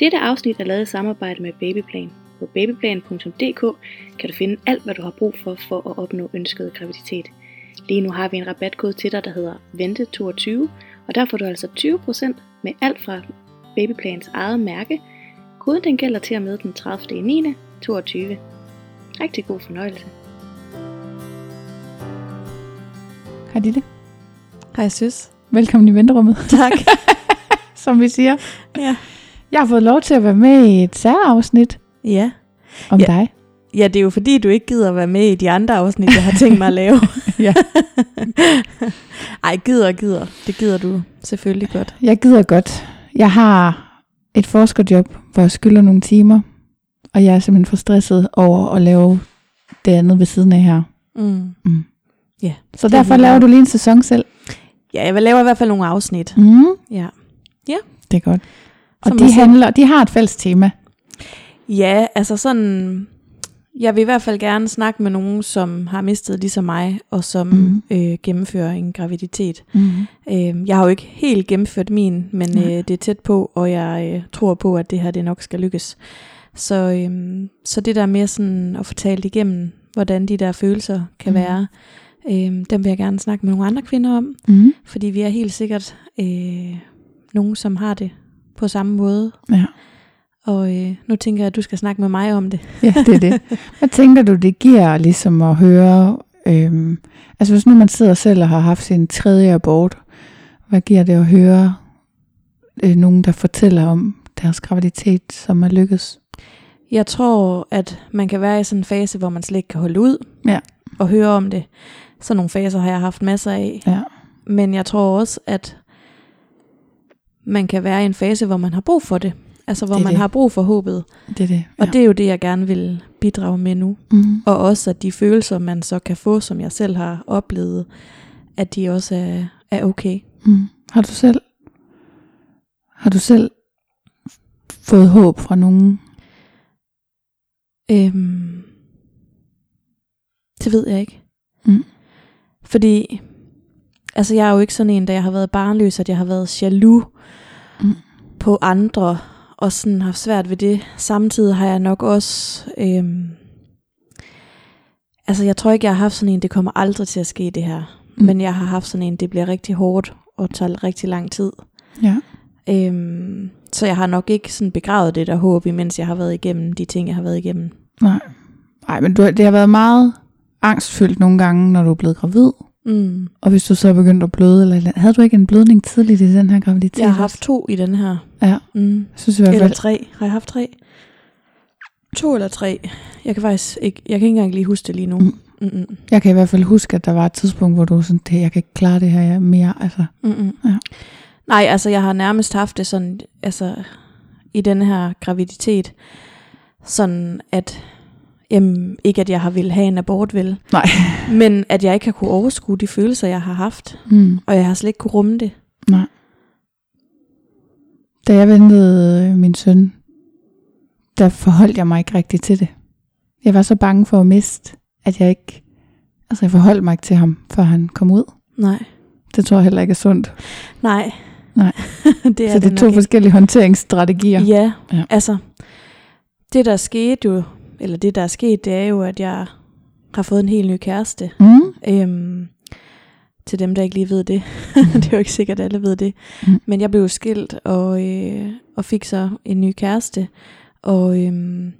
Dette afsnit er lavet i samarbejde med Babyplan. På babyplan.dk kan du finde alt, hvad du har brug for for at opnå ønsket graviditet. Lige nu har vi en rabatkode til dig, der hedder VENTE22, og der får du altså 20% med alt fra Babyplans eget mærke. Koden den gælder til og med den 30. 9. 22. Rigtig god fornøjelse. Hej Ditte. Hej søs. Velkommen i venterummet. Tak. Som vi siger. Ja. Jeg har fået lov til at være med i et særafsnit Ja. om Ja. dig. Ja, det er jo fordi, du ikke gider at være med i de andre afsnit, jeg har tænkt mig at lave. Ja. Ej, gider og gider. Det gider du selvfølgelig godt. Jeg gider godt. Jeg har et forskerjob, hvor jeg skylder nogle timer, og jeg er simpelthen for stresset over at lave det andet ved siden af her. Mm. Så Det er derfor laver du lige en sæson selv. Ja, jeg vil lave i hvert fald nogle afsnit. Mm. Ja. Det er godt. Og de, handler, de har et fælles tema. Ja, altså sådan... Jeg vil i hvert fald gerne snakke med nogen, som har mistet ligesom mig, og som mm. øh, gennemfører en graviditet. Mm. Øh, jeg har jo ikke helt gennemført min, men Nej. øh, det er tæt på, og jeg øh, tror på, at det her det nok skal lykkes. Så, øh, så det der med sådan at talt igennem, hvordan de der følelser kan mm. være, øh, dem vil jeg gerne snakke med nogle andre kvinder om, Mm. fordi vi er helt sikkert øh, nogen, som har det på samme måde. Ja. Og øh, nu tænker jeg, at du skal snakke med mig om det. ja, det er det. Hvad tænker du, det giver ligesom at høre, øhm, altså hvis nu man sidder selv og har haft sin tredje abort, hvad giver det at høre øh, nogen, der fortæller om deres graviditet, som er lykkes? Jeg tror, at man kan være i sådan en fase, hvor man slet ikke kan holde ud Ja. og høre om det. Sådan nogle faser har jeg haft masser af. Ja. Men jeg tror også, at man kan være i en fase, hvor man har brug for det. Altså hvor Det man det. har brug for håbet. Det er det. Og det er jo det, jeg gerne vil bidrage med nu. Mm. Og også, at de følelser, man så kan få, som jeg selv har oplevet, at de også er, er okay. Mm. Har du selv har du selv fået håb fra nogen? Øhm, det ved jeg ikke. Mm. Fordi, altså jeg er jo ikke sådan en, da jeg har været barnløs, at jeg har været jaloux Mm. på andre, og sådan haft svært ved det. Samtidig har jeg nok også, øhm, altså jeg tror ikke, jeg har haft sådan en, det kommer aldrig til at ske det her. Mm. Men jeg har haft sådan en, det bliver rigtig hårdt og tager rigtig lang tid. Ja. Øhm, så jeg har nok ikke sådan begravet det der håb, imens jeg har været igennem de ting, jeg har været igennem. Nej. Nej, men du, det har været meget angstfyldt nogle gange, når du er blevet gravid. Mm. Og hvis du så er begyndt at bløde, eller havde du ikke en blødning tidligt i den her graviditet? Jeg har haft to i den her. Ja, Mm. jeg synes i hvert Eller fald, tre. Har jeg haft tre? To eller tre. Jeg kan faktisk ikke, jeg kan ikke engang lige huske det lige nu. Mm. Mm-mm. jeg kan i hvert fald huske, at der var et tidspunkt, hvor du sådan, det, jeg kan ikke klare det her mere. Altså, Mm-mm. Ja. Nej, altså jeg har nærmest haft det sådan, altså i den her graviditet, sådan at, jamen, ikke at jeg har ville have en abort, vel, nej. men at jeg ikke har kunne overskue de følelser, jeg har haft, Mm, og jeg har slet ikke kunne rumme det. nej. Da jeg ventede øh, min søn, der forholdt jeg mig ikke rigtigt til det. Jeg var så bange for at miste, at jeg ikke, altså jeg forholdt mig ikke til ham, før han kom ud. Nej, Det tror jeg heller ikke er sundt. nej. Nej. det er så det er nok to ikke. forskellige håndteringsstrategier. Ja, Ja. ja, altså, det der skete jo, eller det der er sket, det er jo, at jeg har fået en helt ny kæreste. Mm. Øhm, til dem, der ikke lige ved det. det er jo ikke sikkert, at alle ved det. Mm. Mm. Men jeg blev skilt og, øh, og fik så en ny kæreste. Og øhm,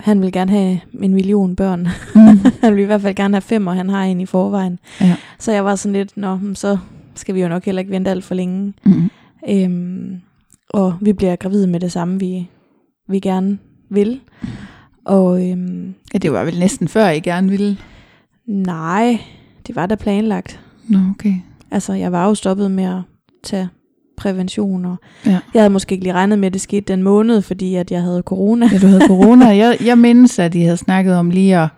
han vil gerne have en million børn. Mm. han vil i hvert fald gerne have fem, og han har en i forvejen. Ja. Så jeg var sådan lidt, nå, så skal vi jo nok heller ikke vente alt for længe. Mm. Øhm, og vi bliver gravide med det samme, vi, vi gerne vil. Og øhm, Ja, det var vel næsten før, I gerne ville. nej, det var da planlagt. Nå, okay. Altså, jeg var jo stoppet med at tage prævention, og Ja. jeg havde måske ikke lige regnet med, at det skete den måned, fordi at jeg havde corona. Ja, du havde corona. Jeg, jeg mindes, at I havde snakket om lige at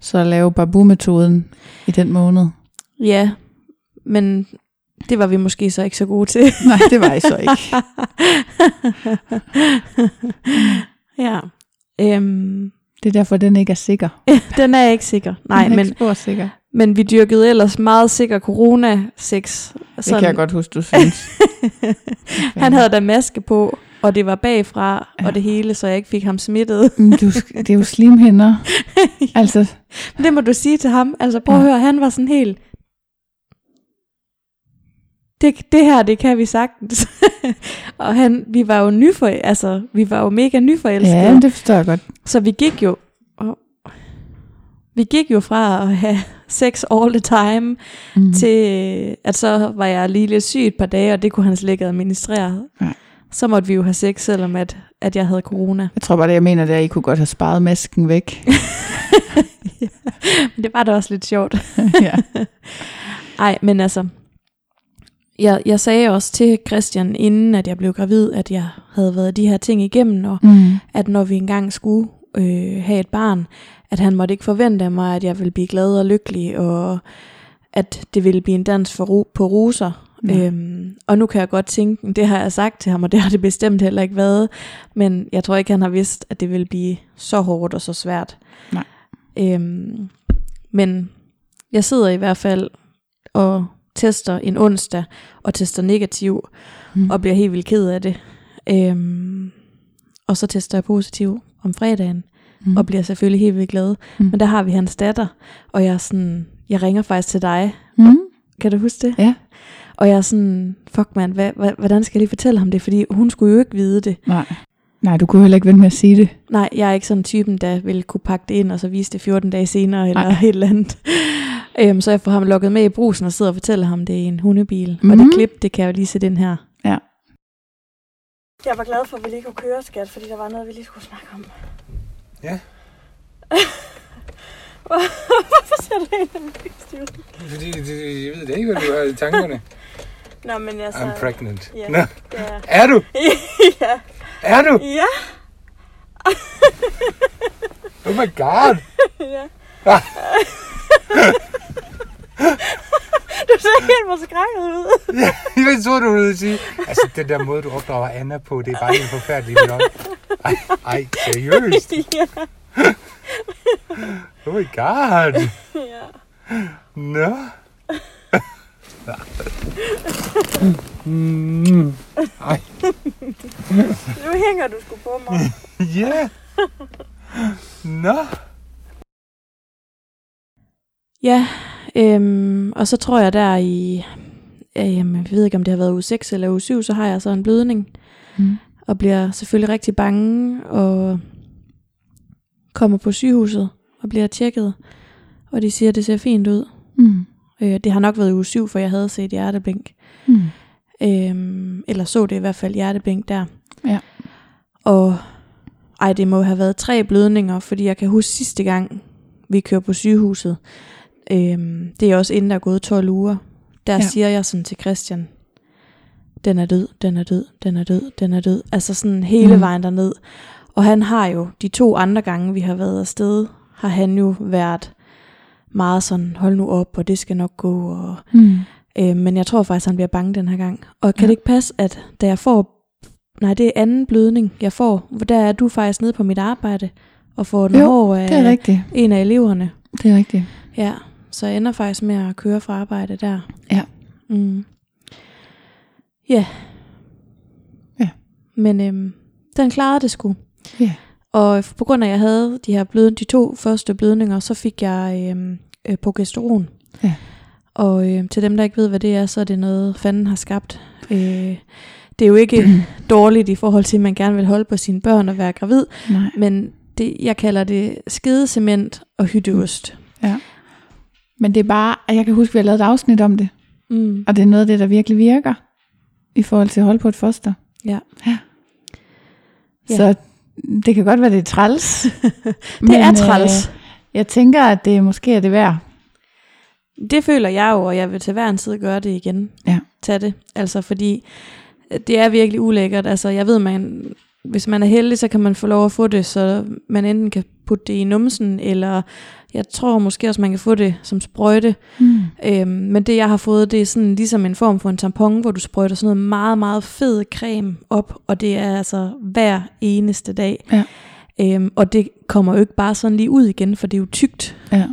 så lave babu-metoden i den måned. Ja, men det var vi måske så ikke så gode til. Nej, det var I så ikke. ja. Øhm, Det er derfor, den ikke er sikker. den er ikke sikker. Nej, den er men, ikke sikker. men vi dyrkede ellers meget sikker corona-sex. Det kan jeg godt huske, du synes. Han havde da maske på, og det var bagfra, ja. og det hele, så jeg ikke fik ham smittet. Men Du, det er jo slimhinder. Altså, det må du sige til ham. Altså prøv at Ja. høre, han var sådan helt... Det, det her, det kan vi sagtens. og han, vi var jo nyfor, altså, vi var jo mega nyforelskede. ja, det forstår jeg godt. Så vi gik jo, og vi gik jo fra at have sex all the time, Mm. til at så var jeg lige lidt syg et par dage, og det kunne han slet ikke administrere. Nej. Så måtte vi jo have sex, selvom at, at jeg havde corona. Jeg tror bare, det jeg mener, det er, at I kunne godt have sparet masken væk. Men det var da også lidt sjovt. ja. Ej, men altså, jeg, jeg sagde også til Christian, inden at jeg blev gravid, at jeg havde været de her ting igennem, og Mm. at når vi engang skulle øh, have et barn, at han måtte ikke forvente af mig, at jeg ville blive glad og lykkelig, og at det ville blive en dans for ro, på roser. Ja. Øhm, og nu kan jeg godt tænke, det har jeg sagt til ham, og det har det bestemt heller ikke været, men jeg tror ikke, han har vidst, at det ville blive så hårdt og så svært. Nej. Øhm, men jeg sidder i hvert fald og tester en onsdag, og tester negativ, Mm. og bliver helt vildt ked af det. Øhm, og så tester jeg positiv om fredagen, Mm. og bliver selvfølgelig helt vildt glad. Mm. Men der har vi hans datter, og jeg er sådan, jeg ringer faktisk til dig. Mm. Kan du huske det? Ja. Og jeg er sådan, fuck man, hvad, hvad, hvordan skal jeg lige fortælle ham det? Fordi hun skulle jo ikke vide det. Nej. Nej, du kunne heller ikke vente med at sige det. Nej, jeg er ikke sådan typen, der vil kunne pakke det ind, og så vise det 14 dage senere, eller Nej. et eller andet. Øhm, så jeg får ham lukket med i brusen og sidder og fortæller ham det i en hundebil. Mm. Og Mhm. det klip, det kan jeg jo lige sætte ind her. Ja. Jeg var glad for, at vi lige kunne køre, skat, fordi der var noget, vi lige skulle snakke om. Ja. Hvorfor ser du egentlig stivt? Fordi det, jeg ved det ikke, hvad du har i tankerne. Nå, men jeg I'm pregnant. Ja. Nå, Ja. er du? ja. Er du? Ja. Oh my god. ja. Ah. du ser helt forskrækket ud. Jeg troede, du ville sige, altså den der måde, du opdrager Anna på, det er bare helt forfærdeligt. Nok. Ej, ej, seriøst? ja. Oh my god. ja. Nå. Mm. Ej, Nu hænger du sgu på mig. ja. Nå. Ja, øhm, og så tror jeg der i, øh, jamen, jeg ved ikke om det har været uge 6 eller uge 7, så har jeg så en blødning, Mm. og bliver selvfølgelig rigtig bange, og kommer på sygehuset og bliver tjekket, og de siger, at det ser fint ud. Mm. Øh, det har nok været uge 7, for jeg havde set hjerteblink. Mm. Øhm, eller så det i hvert fald hjerteblink der. Ja. Og ej, det må have været tre blødninger, fordi jeg kan huske sidste gang, vi kører på sygehuset. Øhm, det er også inden der er gået 12 uger. Der Ja. siger jeg sådan til Christian, den er død, den er død, den er død, den er død. Altså sådan hele Mm. vejen derned. Og han har jo, de to andre gange, vi har været afsted, har han jo været meget sådan, hold nu op, og det skal nok gå, og Mm. Øh, men jeg tror faktisk, han bliver bange den her gang. Og kan Ja. det ikke passe, at da jeg får... Nej, det er anden blødning, jeg får. Hvor der er du faktisk nede på mit arbejde og får den Jo, hår af Det er rigtigt. en af eleverne. Det er rigtigt. Ja, så jeg ender faktisk med at køre fra arbejde der. Ja. Mm. Ja. Ja. Men øhm, den klarede det sgu. Ja. Og på grund af, at jeg havde de her blød, de to første blødninger, så fik jeg øhm, øh, progesteron. Ja. Og øh, til dem, der ikke ved, hvad det er, så er det noget, fanden har skabt. Øh, det er jo ikke dårligt i forhold til, at man gerne vil holde på sine børn og være gravid, Nej. men det, jeg kalder det skedecement og hytteost. Men det er bare, at jeg kan huske, at vi har lavet et afsnit om det. Mm. Og det er noget af det, der virkelig virker. I forhold til at holde på et foster. Ja. ja. Så det kan godt være, det er træls. Det er træls. Øh, jeg tænker, at det måske er det værd. Det føler jeg jo, og jeg vil til hver en tid gøre det igen. Ja. Tag det. Altså fordi, øh, det er virkelig ulækkert. Altså jeg ved, man, hvis man er heldig, så kan man få lov at få det, så man enten kan putte det i numsen, eller jeg tror måske også, man kan få det som sprøjte. Mm. Øhm, men det jeg har fået, det er sådan ligesom en form for en tampon, hvor du sprøjter sådan noget meget, meget fed creme op, og det er altså hver eneste dag. Ja. Øhm, og det kommer jo ikke bare sådan lige ud igen, for det er jo tykt. Ja.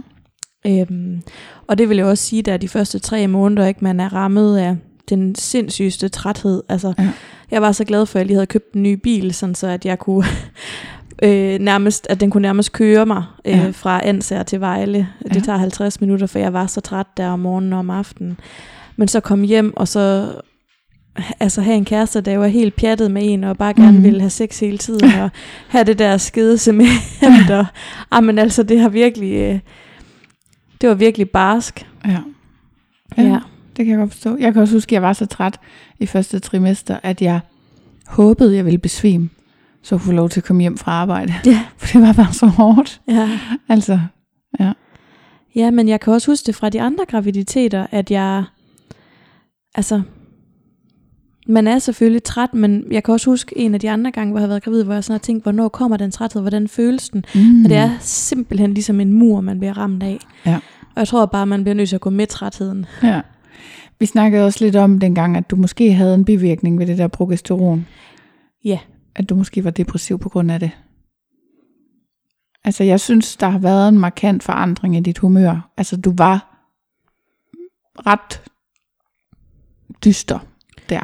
Øhm, og det vil jeg også sige, at de første tre måneder, ikke man er rammet af den sindssygeste træthed. Altså, Ja. Jeg var så glad for, at jeg lige havde købt en ny bil, sådan så at jeg kunne øh, nærmest, at den kunne nærmest køre mig øh, Ja. fra Ansager til Vejle. Det Ja. tager 50 minutter, for jeg var så træt der om morgenen og om aftenen. Men så kom hjem, og så altså have en kæreste, der var helt pjattet med en, og bare gerne mm. ville have sex hele tiden, og have det der skide cement, og ah, men altså, det har virkelig, øh, det var virkelig barsk. Ja. Ja. ja. Det kan jeg godt forstå. Jeg kan også huske, at jeg var så træt i første trimester, at jeg håbede, jeg ville besvime, så få lov til at komme hjem fra arbejde. Ja. For det var bare så hårdt. ja. Altså, Ja, men jeg kan også huske det fra de andre graviditeter, at jeg, altså, man er selvfølgelig træt, men jeg kan også huske en af de andre gange, hvor jeg har været gravid, hvor jeg sådan har tænkt, hvornår kommer den træthed, hvordan føles den? mm. Og det er simpelthen ligesom en mur, man bliver ramt af. Ja. Og jeg tror bare, man bliver nødt til at gå med trætheden. Ja. Vi snakkede også lidt om dengang, at du måske havde en bivirkning ved det der progesteron. Ja. At du måske var depressiv på grund af det. Altså, jeg synes, der har været en markant forandring i dit humør. Altså, du var ret dyster der.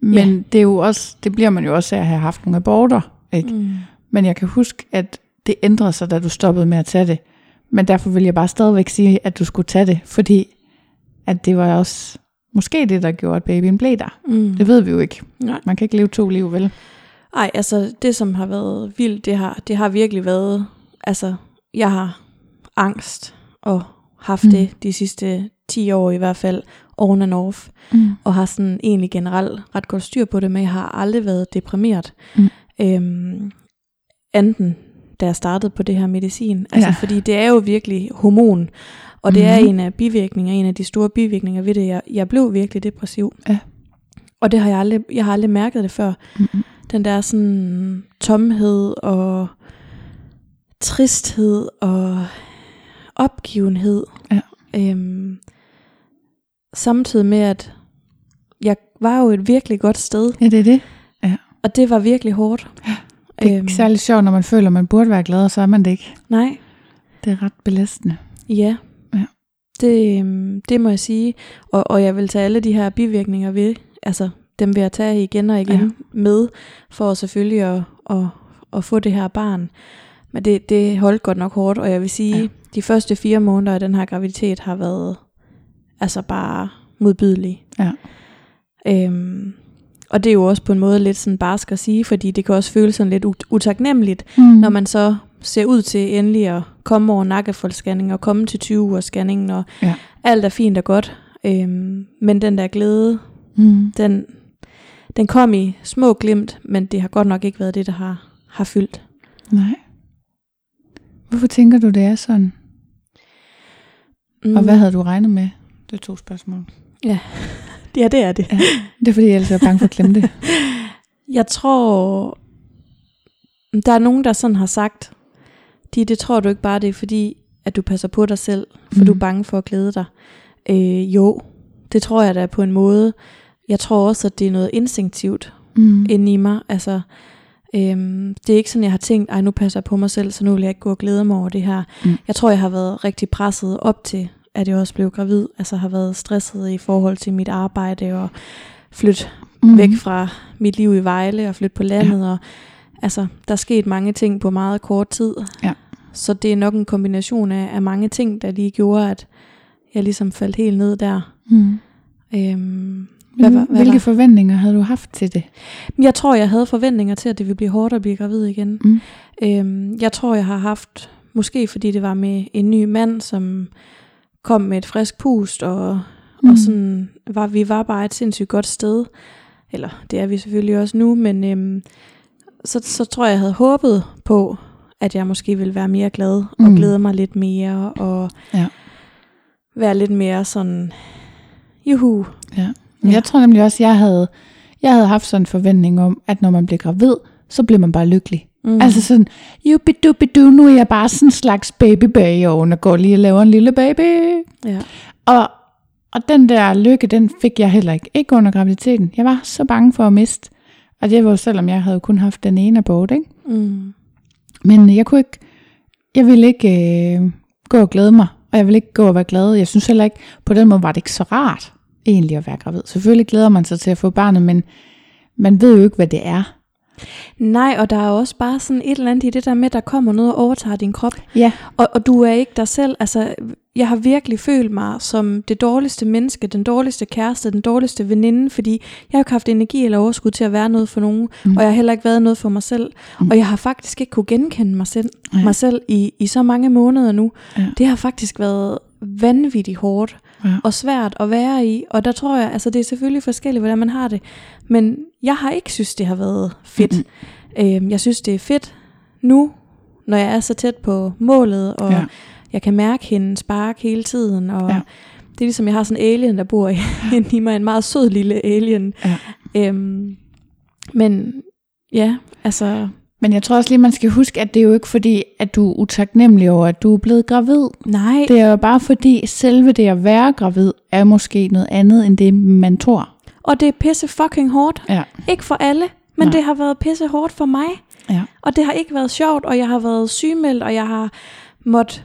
Men Ja. det er jo også, det bliver man jo også af at have haft nogle aborter, ikke? Mm. Men jeg kan huske, at det ændrede sig, da du stoppede med at tage det. Men derfor vil jeg bare stadigvæk sige, at du skulle tage det, fordi at det var også måske det, der gjorde, at babyen blev der. Mm. Det ved vi jo ikke. Nej. Man kan ikke leve to liv, vel? Ej, altså det, som har været vildt, det har, det har virkelig været, altså jeg har angst og haft mm. det de sidste 10 år i hvert fald, on and off. Mm. og har sådan egentlig generelt ret godt styr på det, men jeg har aldrig været deprimeret. Mm. Øhm, enten da jeg startede på det her medicin. Altså Ja. fordi det er jo virkelig hormon, og det mm. er Mhm. en af bivirkninger, en af de store bivirkninger ved det. Jeg, jeg blev virkelig depressiv. Ja. Og det har jeg aldrig, jeg har aldrig mærket det før. Mm-mm. Den der sådan tomhed og tristhed og opgivenhed. Ja. Øhm, samtidig med, at jeg var jo et virkelig godt sted, Ja, det er det. og det var virkelig hårdt. Det er ikke særlig sjovt, når man føler, at man burde være glad, og så er man det ikke. Nej, Det er ret belastende. ja. Det, øhm, det må jeg sige. Og, og jeg vil tage alle de her bivirkninger ved, altså dem vil jeg tage igen og igen Ja. med, for selvfølgelig at, at, at få det her barn. Men det, det holdt godt nok hårdt, og jeg vil sige, Ja. de første fire måneder af den her graviditet har været altså bare modbydelige. Ja. Øhm, og det er jo også på en måde lidt sådan barsk at sige, fordi det kan også føles sådan lidt ut- utaknemmeligt, Mm. når man så ser ud til endelig at komme over nakkefoldsscanning og komme til 20 ugers scanningen, og Ja. alt er fint og godt. Øhm, men den der glæde, Mm. den, den kom i små glimt, men det har godt nok ikke været det, der har, har fyldt. Nej. Hvorfor tænker du, det er sådan? Mm. Og hvad havde du regnet med? Det er to spørgsmål. Ja, det er det. Ja. Det er fordi, jeg ellers er bange for at klemme det. Jeg tror, der er nogen, der sådan har sagt, de, det tror du ikke bare, det er fordi, at du passer på dig selv, for mm. du er Mhm. bange for at glæde dig. Øh, jo, det tror jeg da på en måde. Jeg tror også, at det er noget instinktivt Mm. inde i mig. Altså, øhm, det er ikke sådan, jeg har tænkt, ej, nu passer jeg på mig selv, så nu vil jeg ikke gå og glæde mig over det her. Mm. Jeg tror, jeg har været rigtig presset op til, at jeg også blev gravid. Altså har været stresset i forhold til mit arbejde og flytte mm. væk fra mit liv i Vejle og flytte på landet. Ja. Og, altså, der er sket mange ting på meget kort tid. Ja. Så det er nok en kombination af, af mange ting, der lige gjorde, at jeg ligesom faldt helt ned der. Mm. Øhm, hvad, Hvad, Hvilke var? forventninger havde du haft til det? Jeg tror, jeg havde forventninger til, at det ville blive hårdt at blive gravid igen. Mm. Øhm, jeg tror, jeg har haft, måske fordi det var med en ny mand, som kom med et frisk pust, og, mm. og sådan var, vi var bare et sindssygt godt sted. Eller det er vi selvfølgelig også nu, men øhm, så, så tror jeg, jeg havde håbet på, at jeg måske ville være mere glad, og Mm. glæde mig lidt mere, og Ja. være lidt mere sådan, juhu. Ja. Men Ja. jeg tror nemlig også, jeg havde, jeg havde haft sådan en forventning om, at når man bliver gravid, så bliver man bare lykkelig. Mm. Altså sådan, jubidubidu, nu er jeg bare sådan en slags baby bag og går lige og laver en lille baby. ja. Og, og den der lykke, den fik jeg heller ikke. Ikke under graviditeten. Jeg var så bange for at miste. Og det var jo selvom jeg havde kun haft den ene abort, ikke? Mm. Men jeg kunne ikke, jeg ville ikke øh, gå og glæde mig, og jeg ville ikke gå og være glad. Jeg synes heller ikke, på den måde var det ikke så rart egentlig at være gravid. Selvfølgelig glæder man sig til at få barnet, men, man ved jo ikke, hvad det er. Nej, og der er også bare sådan et eller andet i det der med, at der kommer noget og overtager din krop. Ja. Og, og du er ikke dig selv. Altså, jeg har virkelig følt mig som det dårligste menneske, den dårligste kæreste, den dårligste veninde, fordi jeg har ikke haft energi eller overskud til at være noget for nogen, Mm. og jeg har heller ikke været noget for mig selv. Mm. Og jeg har faktisk ikke kunne genkende mig selv, Ja. mig selv i, i så mange måneder nu. Ja. Det har faktisk været vanvittigt hårdt Ja. og svært at være i, og der tror jeg, altså det er selvfølgelig forskelligt, hvordan man har det, men jeg har ikke synes, det har været fedt. Mm-mm. Øhm, jeg synes, det er fedt nu, når jeg er så tæt på målet, og Ja. jeg kan mærke hende spark hele tiden, og Ja. det er ligesom, jeg har sådan en alien, der bor i, i mig, en meget sød lille alien. Ja. Øhm, men ja, altså, Men jeg tror også lige, man skal huske, at det er jo ikke fordi, at du er utaknemmelig over, at du er blevet gravid. nej, Det er jo bare fordi, selve det at være gravid, er måske noget andet, end det man tror. og det er pisse fucking hårdt. Ja. Ikke for alle, men Nej. det har været pisse hårdt for mig. Ja. Og det har ikke været sjovt, og jeg har været sygemeldt, og jeg har måttet...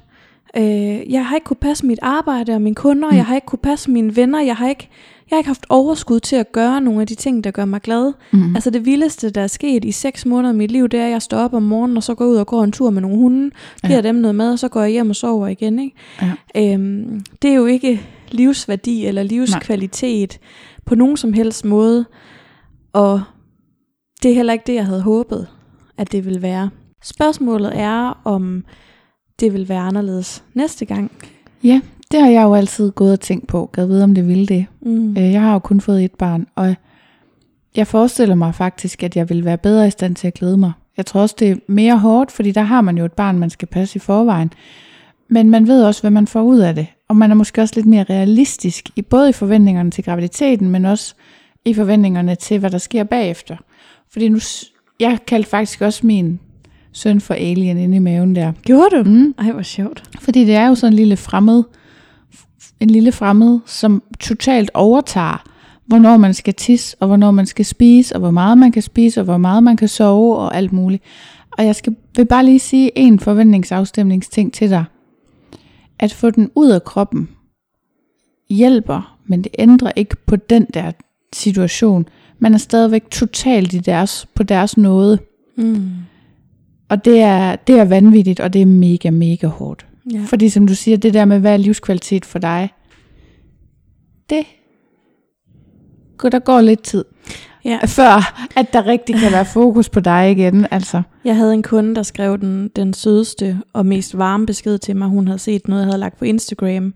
Øh, jeg har ikke kunne passe mit arbejde og mine kunder, Mm. jeg har ikke kunne passe mine venner, jeg har ikke, jeg har ikke haft overskud til at gøre nogle af de ting, der gør mig glad. Mm. Altså det vildeste, der er sket i seks måneder af mit liv, det er, at jeg står op om morgenen, og så går ud og går en tur med nogle hunde, giver Ja. dem noget mad, og så går jeg hjem og sover igen. Ikke? Ja. Øhm, det er jo ikke livsværdi eller livskvalitet på nogen som helst måde, og det er heller ikke det, jeg havde håbet, at det ville være. Spørgsmålet er, om det vil være anderledes næste gang. Ja, det har jeg jo altid gået og tænkt på. Gad vide, om det ville det. Mm. Øh, Jeg har jo kun fået et barn, og jeg forestiller mig faktisk, at jeg vil være bedre i stand til at glæde mig. Jeg tror også, det er mere hårdt, fordi der har man jo et barn, man skal passe i forvejen. Men man ved også, hvad man får ud af det. Og man er måske også lidt mere realistisk, i både i forventningerne til graviditeten, men også i forventningerne til, hvad der sker bagefter. Fordi nu, jeg kaldte faktisk også min søn for alien inde i maven der. Gjorde du? Mm. Ej, hvor sjovt. Fordi det er jo sådan en lille fremmed, en lille fremmed, som totalt overtager, hvornår man skal tisse, og hvornår man skal spise, og hvor meget man kan spise, og hvor meget man kan sove, og alt muligt. Og jeg skal, vil bare lige sige en forventningsafstemningsting til dig. At få den ud af kroppen hjælper, men det ændrer ikke på den der situation. Man er stadigvæk totalt i deres, på deres nåde. Mm. Og det er, det er vanvittigt, og det er mega, mega hårdt. Ja. Fordi som du siger, det der med, hvad er livskvalitet for dig, det, der går lidt tid, ja. før at der rigtig kan være fokus på dig igen. Altså, Jeg havde en kunde, der skrev den, den sødeste og mest varme besked til mig. Hun havde set noget, jeg havde lagt på Instagram.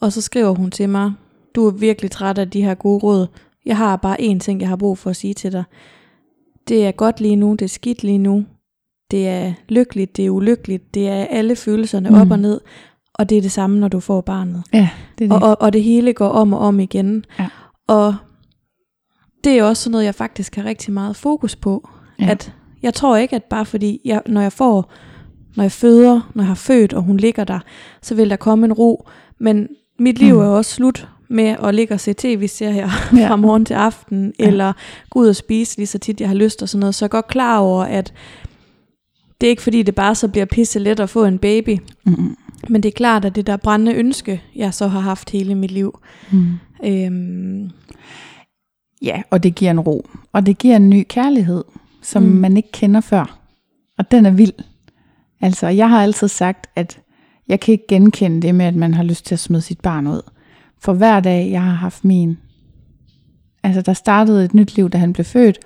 Og så skriver hun til mig, du er virkelig træt af de her gode råd. Jeg har bare én ting, jeg har brug for at sige til dig. Det er godt lige nu, det er skidt lige nu. Det er lykkeligt, det er ulykkeligt. Det er alle følelserne Mm. op og ned. Og det er det samme, når du får barnet. ja, det er det. Og, og, og det hele går om og om igen. Ja. Og det er også sådan noget, jeg faktisk har rigtig meget fokus på. Ja. At jeg tror ikke, at bare fordi, jeg, når jeg får, når jeg føder, når jeg har født, og hun ligger der, så vil der komme en ro. Men mit liv Mm. er også slut med at ligge og se tv-serier Ja. fra morgen til aften, ja. eller gå ud og spise lige så tit, jeg har lyst og sådan noget. Så jeg er godt klar over, at det er ikke fordi, det bare så bliver pisse let at få en baby. Mm, Men det er klart, at det der brændende ønske, jeg så har haft hele mit liv, mm. øhm, Ja, og det giver en ro. Og det giver en ny kærlighed, som mm. Man ikke kender før. Og den er vild. Altså, jeg har altid sagt, at jeg kan ikke genkende det med, at man har lyst til at smide sit barn ud. For hver dag, jeg har haft min. Altså, der startede et nyt liv, da han blev født.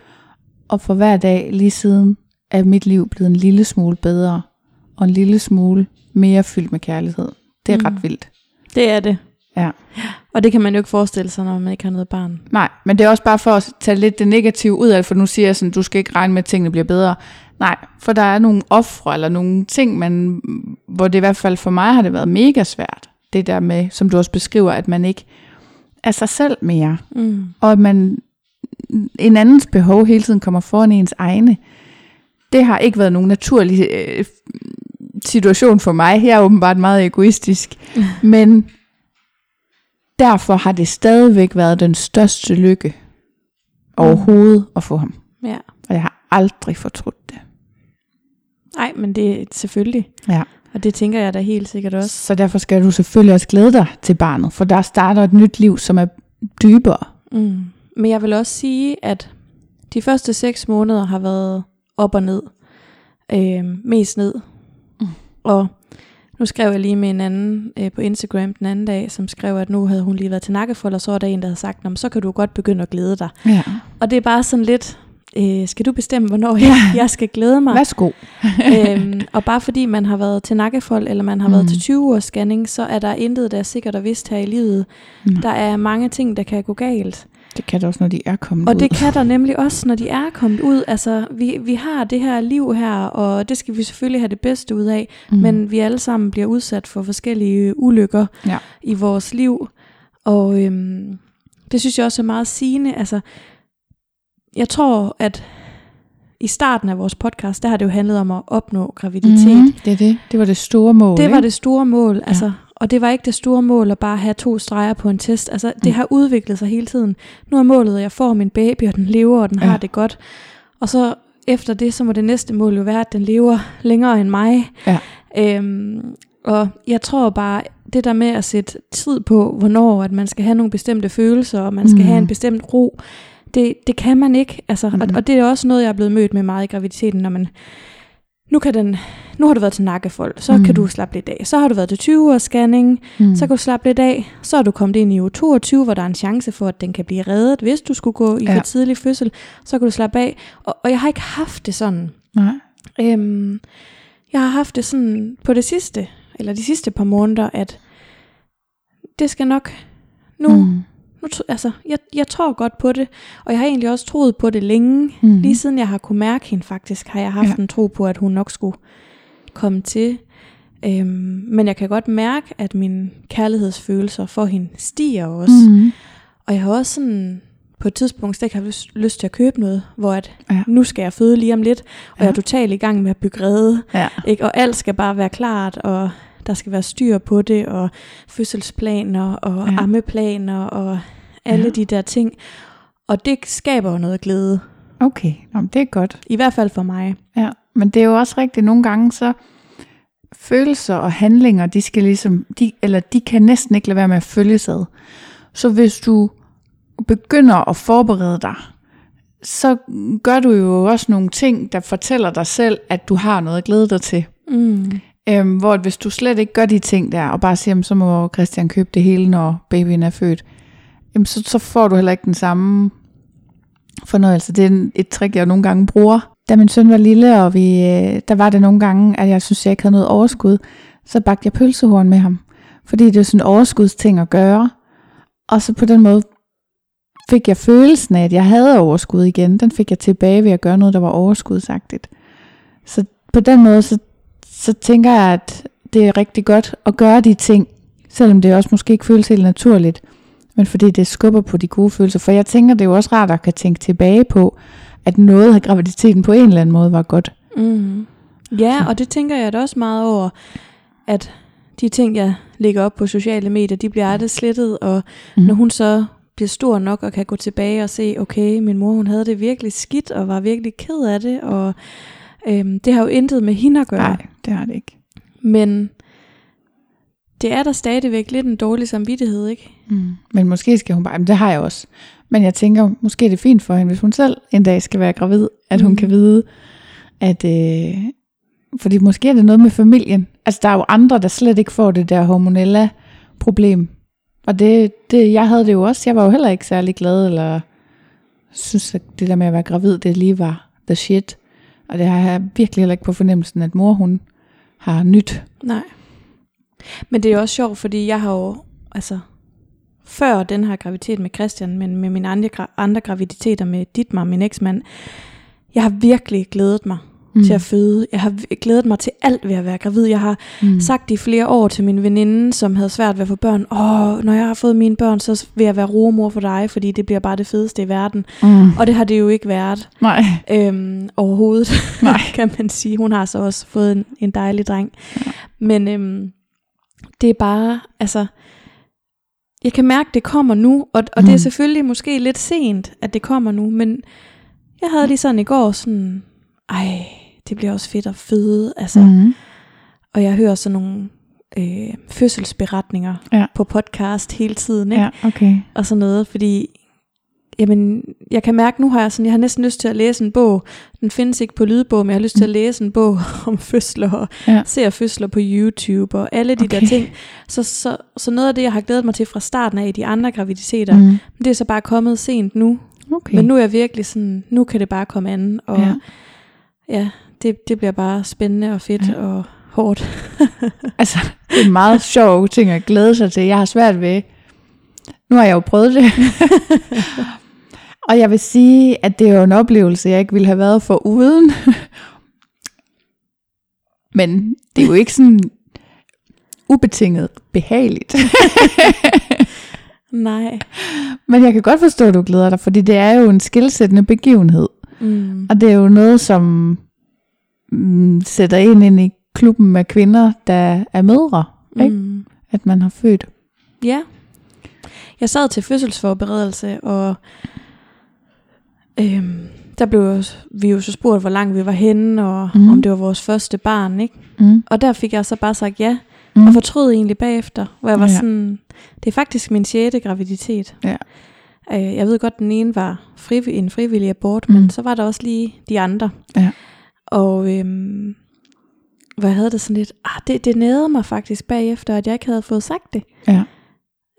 Og for hver dag lige siden, er mit liv blevet en lille smule bedre. Og en lille smule mere fyldt med kærlighed. Det er mm. Ret vildt. det er det. Ja. Og det kan man jo ikke forestille sig, når man ikke har noget barn. Nej, men det er også bare for at tage lidt det negative ud af for nu siger jeg sådan, du skal ikke regne med, at tingene bliver bedre. Nej, for der er nogle ofre, eller nogle ting, man, hvor det i hvert fald for mig har det været mega svært. Det der med, som du også beskriver, at man ikke er sig selv mere, Mm. og at man en andens behov hele tiden kommer foran ens egne. Det har ikke været nogen naturlig øh, situation for mig. Jeg er åbenbart meget egoistisk. Men derfor har det stadigvæk været den største lykke overhovedet at få ham. Ja. Og jeg har aldrig fortrudt det. Nej, men det er selvfølgelig. Ja. Og det tænker jeg da helt sikkert også. Så derfor skal du selvfølgelig også glæde dig til barnet, for der starter et nyt liv, som er dybere. Mm. Men jeg vil også sige, at de første seks måneder har været op og ned. Øh, mest ned. Mm. Og nu skrev jeg lige med en anden øh, på Instagram den anden dag, som skrev, at nu havde hun lige været til nakkefold, og så var der en, der havde sagt, "Nå, men så kan du godt begynde at glæde dig. Ja. Og det er bare sådan lidt, øh, skal du bestemme, hvornår Ja. jeg, jeg skal glæde mig? Værsgo. øhm, og bare fordi man har været til nakkefold, eller man har mm. været Mm. til 20 års scanning, så er der intet, der er sikkert og vist her i livet. Mm. Der er mange ting, der kan gå galt. Det kan det også, når de er kommet Og ud. det kan der nemlig også, når de er kommet ud. Altså, vi, vi har det her liv her, og det skal vi selvfølgelig have det bedste ud af. Mm. Men vi alle sammen bliver udsat for forskellige ulykker Ja. i vores liv. Og øhm, det synes jeg også er meget sigende. Altså, jeg tror, at i starten af vores podcast, der har det jo handlet om at opnå graviditet. Mhm, det er det. Det var det store mål. Det var ikke? det store mål, altså, og det var ikke det store mål at bare have to streger på en test. Altså, det Mm. har udviklet sig hele tiden. Nu er målet, at jeg får min baby, og den lever, og den Ja. har det godt. Og så efter det, så må det næste mål jo være, at den lever længere end mig. Ja. Øhm, og jeg tror bare, det der med at sætte tid på, hvornår at man skal have nogle bestemte følelser, og man skal Mm. have en bestemt ro, det, det kan man ikke. Altså, og, Mhm. og det er også noget, jeg er blevet mødt med meget i graviditeten, når man nu, kan den, nu har du været til nakkefold, så mm. kan du slappe lidt af. Så har du været til 20 års scanning, Mm. så kan du slappe lidt af. Så er du kommet ind i uge 22, hvor der er en chance for, at den kan blive reddet, hvis du skulle gå i Ja. for tidlig fødsel. Så kan du slappe af. Og, og jeg har ikke haft det sådan. Nej. Øhm, jeg har haft det sådan på det sidste, eller de sidste par måneder, at det skal nok nu, mm. Nu altså, jeg, jeg tror godt på det, og jeg har egentlig også troet på det længe. Mm. Lige siden jeg har kunne mærke hende faktisk, har jeg haft Ja. en tro på, at hun nok skulle komme til. Øhm, men jeg kan godt mærke, at mine kærlighedsfølelser for hende stiger også. Mm. Og jeg har også sådan på et tidspunkt slet ikke haft lyst, lyst til at købe noget, hvor at Ja. nu skal jeg føde lige om lidt, og Ja. jeg er totalt i gang med at bygge rede. Ja. Ikke? Og alt skal bare være klart, og der skal være styr på det, og fødselsplaner, og ja. ammeplaner, og alle Ja. de der ting. Og det skaber jo noget glæde, Okay, Nå, men det er godt. i hvert fald for mig. Ja, men det er jo også rigtigt, nogle gange så følelser og handlinger, de skal ligesom, de, eller de kan næsten ikke lade være med at følges ad. Så hvis du begynder at forberede dig, så gør du jo også nogle ting, der fortæller dig selv, at du har noget at glæde dig til. Mm. Øhm, hvor hvis du slet ikke gør de ting der, og bare siger, "Jamen, så må Christian købe det hele, når babyen er født, jamen, så, så får du heller ikke den samme fornøjelse. Det er et trick, jeg nogle gange bruger. Da min søn var lille, og vi, øh, der var det nogle gange, at jeg synes, jeg ikke havde noget overskud, så bagte jeg pølsehorn med ham. Fordi det er sådan en overskudsting at gøre. Og så på den måde fik jeg følelsen af, at jeg havde overskud igen. Den fik jeg tilbage ved at gøre noget, der var overskudsagtigt. Så på den måde, så, så tænker jeg, at det er rigtig godt at gøre de ting, selvom det også måske ikke føles helt naturligt, men fordi det skubber på de gode følelser. For jeg tænker, det er jo også rart at kan tænke tilbage på, at noget af graviditeten på en eller anden måde var godt. Mm. Ja, og det tænker jeg da også meget over, at de ting, jeg lægger op på sociale medier, de bliver aldrig slettet, og mm. når hun så bliver stor nok og kan gå tilbage og se, okay, min mor hun havde det virkelig skidt, og var virkelig ked af det, og øhm, det har jo intet med hende at gøre. Nej, det har det ikke. Men det er der stadigvæk lidt en dårlig samvittighed, ikke? Mm. Men måske skal hun bare, men det har jeg også. Men jeg tænker, måske er det fint for hende, hvis hun selv en dag skal være gravid, at hun Mm. kan vide, at, øh, fordi måske er det noget med familien. Altså der er jo andre, der slet ikke får det der hormonelle problem. Og det, det, jeg havde det jo også. Jeg var jo heller ikke særlig glad, eller synes, at det der med at være gravid, det lige var the shit. Og det har jeg virkelig heller ikke på fornemmelsen, at mor hun har nyt. Nej. Men det er også sjovt, fordi jeg har jo, altså, før den her graviditet med Christian, men med mine andre, gra- andre graviditeter med Ditmar, min eksmand, jeg har virkelig glædet mig mm. til at føde. Jeg har glædet mig til alt ved at være gravid. Jeg har mm. sagt i flere år til min veninde, som havde svært ved at få børn, åh, når jeg har fået mine børn, så vil jeg være rugemor for dig, fordi det bliver bare det fedeste i verden. Mm. Og det har det jo ikke været Nej. øhm, overhovedet, Nej. kan man sige. Hun har så også fået en, en dejlig dreng. Ja. Men øhm, det er bare, altså, jeg kan mærke, det kommer nu, og, og mm. det er Mm. selvfølgelig måske lidt sent, at det kommer nu, men jeg havde lige sådan i går sådan, ej, det bliver også fedt at føde, altså, mm. Mm. og jeg hører sådan nogle øh, fødselsberetninger Ja. på podcast hele tiden, ikke? Ja, okay. og sådan noget, fordi jamen, jeg kan mærke, nu har jeg, sådan, jeg har næsten lyst til at læse en bog. Den findes ikke på lydbog, men jeg har lyst til at læse en bog om fødsler, og Ja. ser fødsler på YouTube, og alle de okay. Der ting. Så, så, så noget af det, jeg har glædet mig til fra starten af i de andre graviditeter, Mm. mm. det er så bare kommet sent nu. Okay. Men nu er jeg virkelig sådan, nu kan det bare komme an, og Ja. ja, det, det bliver bare spændende og fedt ja. og hårdt. Altså, det er en meget sjov ting at glæde sig til. Jeg har svært ved... Nu har jeg jo prøvet det. og jeg vil sige, at det er jo en oplevelse, jeg ikke ville have været for uden. Men det er jo ikke sådan ubetinget behageligt. Nej. Men jeg kan godt forstå, at du glæder dig, fordi det er jo en skilsættende begivenhed. Mm. Og det er jo noget, som mm, sætter ind ind i klubben af kvinder, der er mødre. Ikke? Mm. At man har født. Ja. Jeg sad til fødselsforberedelse, og øhm, der blev vi jo så spurgt, hvor langt vi var henne, og mm. om det var vores første barn, ikke? Mm. Og der fik jeg så bare sagt ja, Mm. og fortrød egentlig bagefter, hvor jeg var Ja. sådan, det er faktisk min sjette graviditet. Ja. Øh, jeg ved godt, den ene var friv- en frivillig abort, mm. men så var der også lige de andre. Ja. Og øhm, hvor jeg havde det sådan lidt, ah, det, det nærede mig faktisk bagefter, at jeg ikke havde fået sagt det. Ja.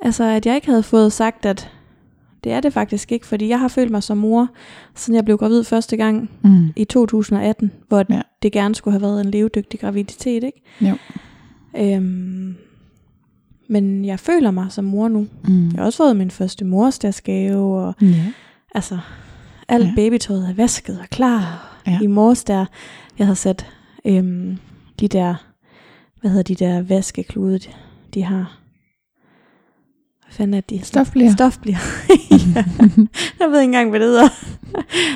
Altså, at jeg ikke havde fået sagt, at det er det faktisk ikke, fordi jeg har følt mig som mor, siden jeg blev gravid første gang Mm. i 2018, hvor Ja. det gerne skulle have været en levedygtig graviditet, ikke? Jo. Øhm, men jeg føler mig som mor nu. Mm. Jeg har også fået min første morsdagsgave, og Ja. altså, alt Ja. babytøjet er vasket og klar. Ja. I morges der, jeg havde sat øhm, de der, hvad hedder de der vaskeklude, de, de har. Fanden er de? Stofblier. Stofblier. ja. Jeg ved ikke engang, hvad det hedder.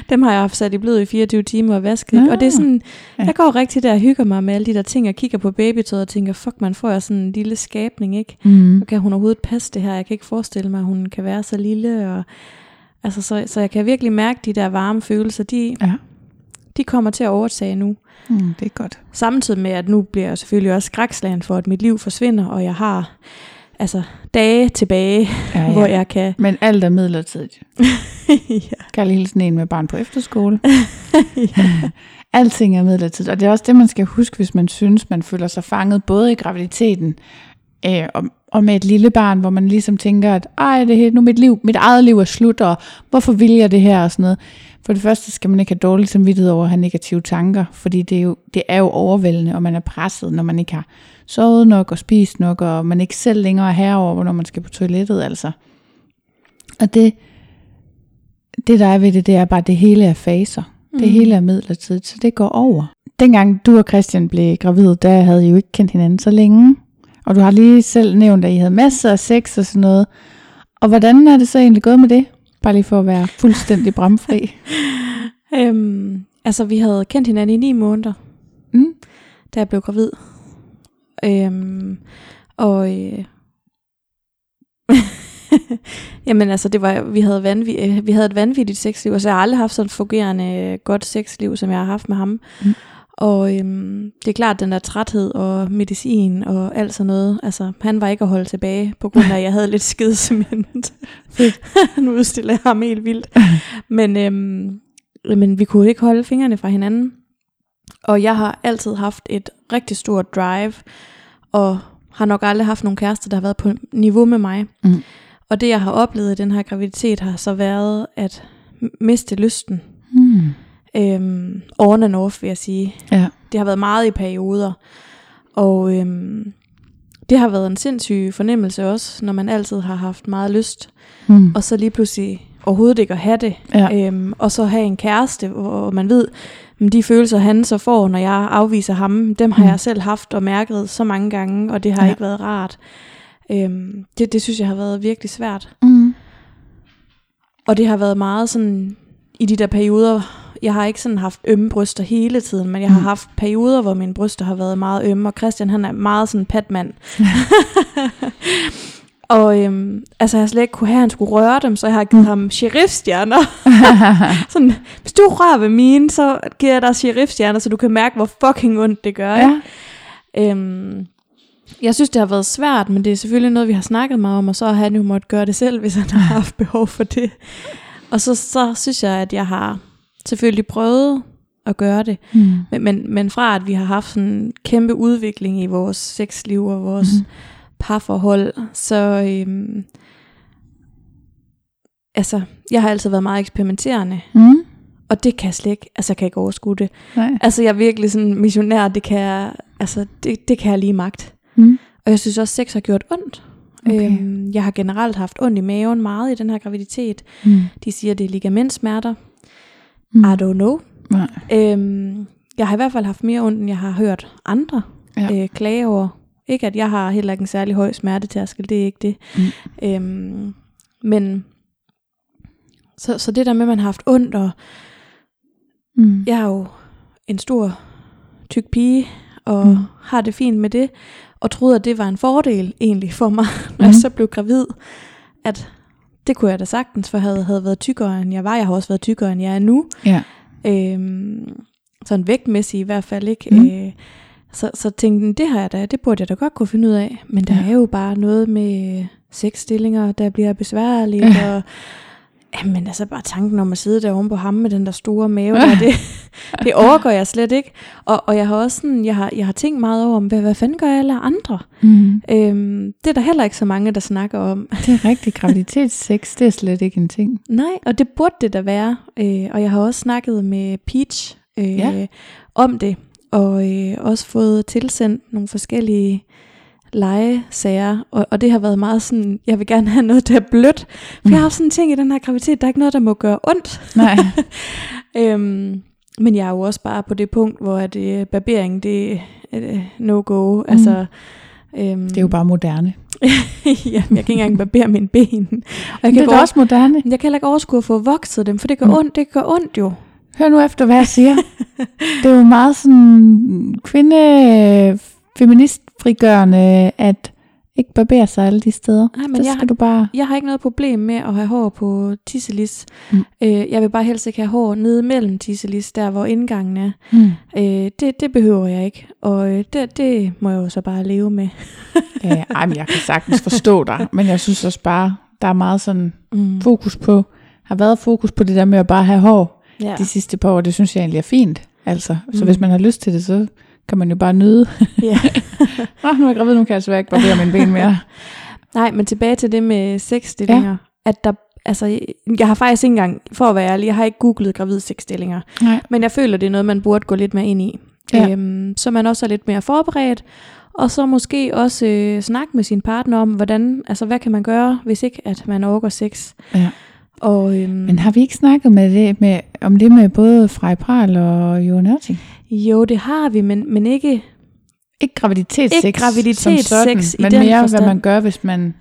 Dem har jeg haft sat i blød i 24 timer og vasket. Nå. Og det er sådan, Ja. jeg går rigtig der og hygger mig med alle de der ting, og kigger på babytøjet og tænker, fuck, man får jeg sådan en lille skabning, ikke? Mm. Og kan hun overhovedet passe det her? Jeg kan ikke forestille mig, at hun kan være så lille. Og, altså, så, så jeg kan virkelig mærke de der varme følelser, de, Ja. de kommer til at overtage nu. Mm, det er godt. Samtidig med, at nu bliver jeg selvfølgelig også skrækslagen for, at mit liv forsvinder, og jeg har altså dage tilbage, Ja, ja. hvor jeg kan... Men alt er midlertidigt. ja. Kan lige hilse en med barn på efterskole. Alting er midlertidigt. Og det er også det, man skal huske, hvis man synes, man føler sig fanget både i graviditeten øh, og, og med et lille barn, hvor man ligesom tænker, at ej, det her, nu mit liv, mit eget liv er slut, og hvorfor vil jeg det her og sådan noget. For det første skal man ikke have dårlig samvittighed over at have negative tanker, fordi det er, jo, det er jo overvældende, og man er presset, når man ikke har sovet nok og spist nok, og man ikke selv længere er herover, hvornår man skal på toilettet, altså. Og det, det der er ved det, det er bare, at det hele er faser. Mm. Det hele er midlertidigt, så det går over. Dengang du og Christian blev gravid, der havde I jo ikke kendt hinanden så længe. Og du har lige selv nævnt, at I havde masser af sex og sådan noget. Og hvordan er det så egentlig gået med det? Bare lige for at være fuldstændig bramfri. Øhm, altså, vi havde kendt hinanden i ni måneder, Mm. da jeg blev gravid. Øhm, og øh, jamen altså, det var, vi havde, vanvid, øh, vi havde et vanvittigt sexliv, altså jeg har aldrig haft sådan et fungerende øh, godt sexliv, som jeg har haft med ham. Mm. Og øhm, det er klart, den der træthed og medicin og alt sådan noget, altså han var ikke at holde tilbage, på grund af, at jeg havde lidt skidsement. nu udstiller jeg ham helt vildt. Men, øhm, men vi kunne ikke holde fingrene fra hinanden. Og jeg har altid haft et rigtig stort drive, og har nok aldrig haft nogen kæreste, der har været på niveau med mig. Mm. Og det, jeg har oplevet i den her graviditet, har så været at miste lysten. Mm. Øhm, on and off, vil jeg sige. Ja. Det har været meget i perioder. Og øhm, det har været en sindssyg fornemmelse også, når man altid har haft meget lyst. Mm. Og så lige pludselig overhovedet ikke at have det. Ja. Øhm, og så have en kæreste, hvor man ved, men de følelser, han så får, når jeg afviser ham, dem har Mm. jeg selv haft og mærket så mange gange, og det har ja. ikke været rart. Øhm, det, det synes jeg har været virkelig svært. Mm. Og det har været meget sådan, i de der perioder, jeg har ikke sådan haft ømme bryster hele tiden, men jeg har Mm. haft perioder, hvor mine bryster har været meget ømme, og Christian han er meget sådan patmand. og øhm, altså jeg har slet ikke kunne have, at han skulle røre dem, så jeg har givet ham sheriffstjerner. sådan, hvis du rører ved mine, så giver jeg dig sheriffstjerner, så du kan mærke, hvor fucking ondt det gør. ikke? ja. Øhm, jeg synes, det har været svært, men det er selvfølgelig noget, vi har snakket meget om, og så har han jo måttet gøre det selv, hvis han har haft behov for det. Og så, så synes jeg, at jeg har selvfølgelig prøvet at gøre det. Mm. Men, men, men fra at vi har haft sådan en kæmpe udvikling i vores sexliv og vores mm. parforhold, så øhm, altså, jeg har altid været meget eksperimenterende, Mm. og det kan jeg slet ikke, altså jeg kan ikke overskue det. Nej. Altså jeg er virkelig sådan missionær, det kan jeg, altså det, det kan jeg lige magt. Mm. Og jeg synes også, sex har gjort ondt. Okay. Øhm, jeg har generelt haft ondt i maven meget i den her graviditet. Mm. De siger, det er ligamentsmerter. Mm. I don't know. Nej. Øhm, jeg har i hvert fald haft mere ondt, end jeg har hørt andre Ja. øh, klage over. Ikke at jeg har heller ikke en særlig høj smertetærskel, det er ikke det. Mm. Øhm, men så, så det der med, at man har haft ondt, og Mm. jeg er jo en stor, tyk pige, og Mm. har det fint med det, og troede, at det var en fordel egentlig for mig, når jeg Mm. så blev gravid, at det kunne jeg da sagtens, for jeg havde, havde været tykkere, end jeg var. Jeg har også været tykkere, end jeg er nu. Ja. Øhm, sådan vægtmæssigt i hvert fald ikke. Mm. Øh, så, så tænkte jeg, det har jeg da, det burde jeg da godt kunne finde ud af. Men der Ja. er jo bare noget med sexstillinger, der bliver besværligt, ja. og Jamen altså bare tanken om at sidde der oven på ham med den der store mave, der, det, det overgår jeg slet ikke. Og, og jeg har også sådan, jeg har, jeg har tænkt meget over, hvad, hvad fanden gør alle andre? Mm. Øhm, det er der heller ikke så mange, der snakker om. Det er rigtigt. Graviditetssex, det er slet ikke en ting. Nej, og det burde det da være. Øh, og jeg har også snakket med Peach øh, Ja. om det, og øh, også fået tilsendt nogle forskellige legesager, og, og det har været meget sådan, jeg vil gerne have noget, der er blødt. For Mm. jeg har også sådan en ting i den her graviditet, der er ikke noget, der må gøre ondt. Nej. øhm, men jeg er jo også bare på det punkt, hvor at, øh, barbering, det er øh, no-go. Altså, øhm, Det er jo bare moderne. ja, jeg kan ikke engang barbere mine ben. Og jeg Det kan, er gå, da også moderne. jeg kan heller ikke overskue at få vokset dem, for det gør Mm. ondt, det gør ondt jo. Hør nu efter, hvad jeg siger. det er jo meget sådan kvinde feminist frigørende, at ikke barbere sig alle de steder. Nej, men jeg skal du bare... Jeg har ikke noget problem med at have hår på tisselis. Mm. Øh, jeg vil bare helst ikke have hår nede mellem tisselis, der hvor indgangen er. Mm. Øh, det, det behøver jeg ikke, og øh, det, det må jeg jo så bare leve med. Ja, ej, men jeg kan sagtens forstå dig, men jeg synes også bare, der er meget sådan Mm. fokus på, har været fokus på det der med at bare have hår Ja. de sidste par år. Det synes jeg egentlig er fint. Altså, så Mm. hvis man har lyst til det, så kan man jo bare nyde. ja. Nå, nu er jeg gravid, nu kan jeg så ikke barbere mine ben mere. Nej, men tilbage til det med sexstillinger. Ja. At der, altså, jeg har faktisk ikke engang, for at være ærlig, jeg har ikke googlet gravid sexstillinger. Nej. Men jeg føler, det er noget, man burde gå lidt mere ind i. Ja. Øhm, så man også er lidt mere forberedt. Og så måske også øh, snakke med sin partner om, hvordan, altså, hvad kan man gøre, hvis ikke at man overgår sex. Ja. Og, øhm, Men har vi ikke snakket med det, med, om det med både Frej Pral og Jo Nørting? Jo, det har vi, men, men ikke... Ikke graviditetssex, Ikke graviditetssex som sådan, i men den mere forstand. hvad man gør, hvis man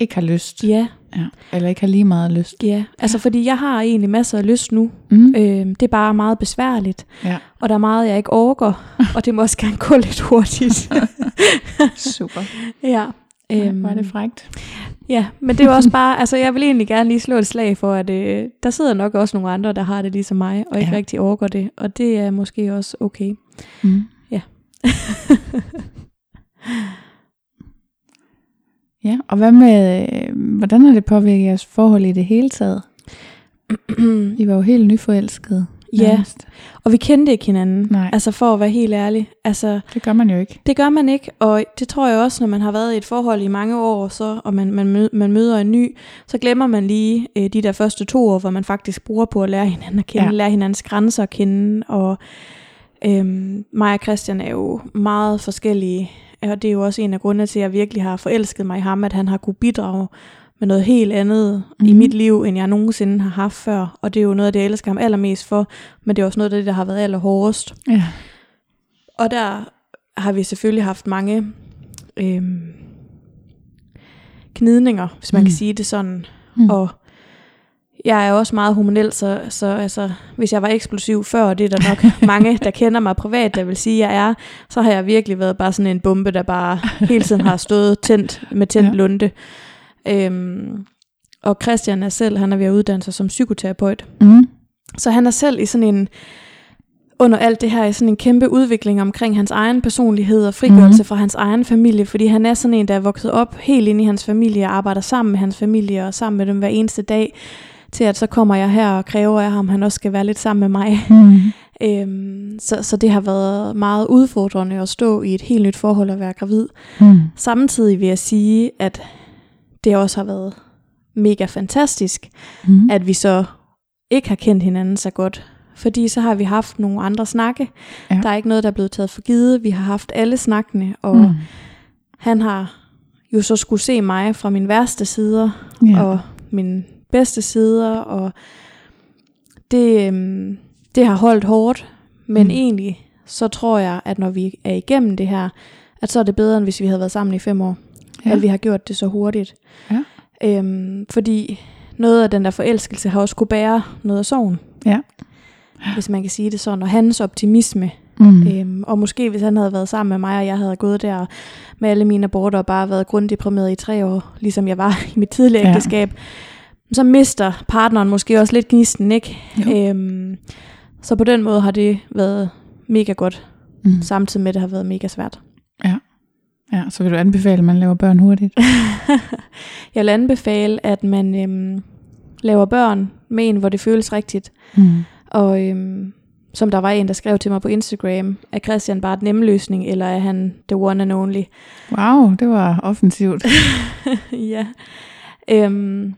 ikke har lyst. Ja, Ja. Eller ikke har lige meget lyst. ja. Altså, fordi jeg har egentlig masser af lyst nu. Mm. Øhm, det er bare meget besværligt. Ja. Og der er meget, jeg ikke overgår. og det må også gerne gå lidt hurtigt. Super. ja. Øhm. Var det frægt? Ja, men det er jo også bare, altså jeg vil egentlig gerne lige slå et slag for, at øh, der sidder nok også nogle andre, der har det ligesom mig, og ikke ja. rigtig overgår det, og det er måske også okay. Mm. Ja. ja, og hvad med, øh, hvordan har det påvirket jeres forhold i det hele taget? I var jo helt nyforelskede. Ja. og vi kendte ikke hinanden, Nej. altså for at være helt ærlig. Altså, Det gør man jo ikke. det gør man ikke, og det tror jeg også, når man har været i et forhold i mange år, så, og man, man, man møder en ny, så glemmer man lige øh, de der første to år, hvor man faktisk bruger på at lære hinanden at kende, ja. lære hinandens grænser at kende, og øhm, mig og Christian er jo meget forskellige, og det er jo også en af grundene til, at jeg virkelig har forelsket mig i ham, at han har kunne bidrage med noget helt andet mm. i Mhm. mit liv, end jeg nogensinde har haft før, og det er jo noget af det, jeg elsker ham allermest for, men det er også noget af det, der har været allerhårdest. Ja. Og der har vi selvfølgelig haft mange øhm, knidninger, hvis man mm. Kan sige det sådan. Mm. Og jeg er også meget hormonel, så, så altså, hvis jeg var eksplosiv før, og det er der nok mange, der kender mig privat, der vil sige, at jeg er, så har jeg virkelig været bare sådan en bombe, der bare hele tiden har stået tændt med tændt ja. lunde. Øhm, og Christian er selv, han er ved at uddanne sig som psykoterapeut. Mm. Så han er selv i sådan en, under alt det her, i sådan en kæmpe udvikling omkring hans egen personlighed og frigørelse mm. fra hans egen familie, fordi han er sådan en, der er vokset op helt ind i hans familie og arbejder sammen med hans familie og sammen med dem hver eneste dag, til at så kommer jeg her og kræver af ham, han også skal være lidt sammen med mig. Mm. Øhm, så, så det har været meget udfordrende at stå i et helt nyt forhold og være gravid. Mm. Samtidig vil jeg sige, at det også har været mega fantastisk, Mm. at vi så ikke har kendt hinanden så godt. Fordi så har vi haft nogle andre snakke. Ja. Der er ikke noget, der er blevet taget for givet. Vi har haft alle snakkene, og Mm. han har jo så skulle se mig fra min værste sider, Ja. og mine bedste sider, og det, øhm, det har holdt hårdt, men mm. egentlig så tror jeg, at når vi er igennem det her, at så er det bedre, end hvis vi havde været sammen i fem år, Ja. at vi har gjort det så hurtigt. Ja. Øhm, fordi noget af den der forelskelse har også kunne bære noget af sorgen. Ja. Hvis man kan sige det sådan, og hans optimisme. Mm. Øhm, og måske hvis han havde været sammen med mig, og jeg havde gået der med alle mine aborter og bare været grunddeprimeret i tre år, ligesom jeg var i mit tidligere Ja. ægteskab, så mister partneren måske også lidt gnisten, ikke? Jo. Øhm, så på den måde har det været mega godt, Mm. samtidig med at det har været mega svært. Ja, så vil du anbefale, at man laver børn hurtigt? jeg vil anbefale, at man øhm, laver børn med en, hvor det føles rigtigt. Mm. Og øhm, som der var en, der skrev til mig på Instagram, er Christian bare nemme løsning, eller er han the one and only? Wow, det var offensivt. ja. Øhm,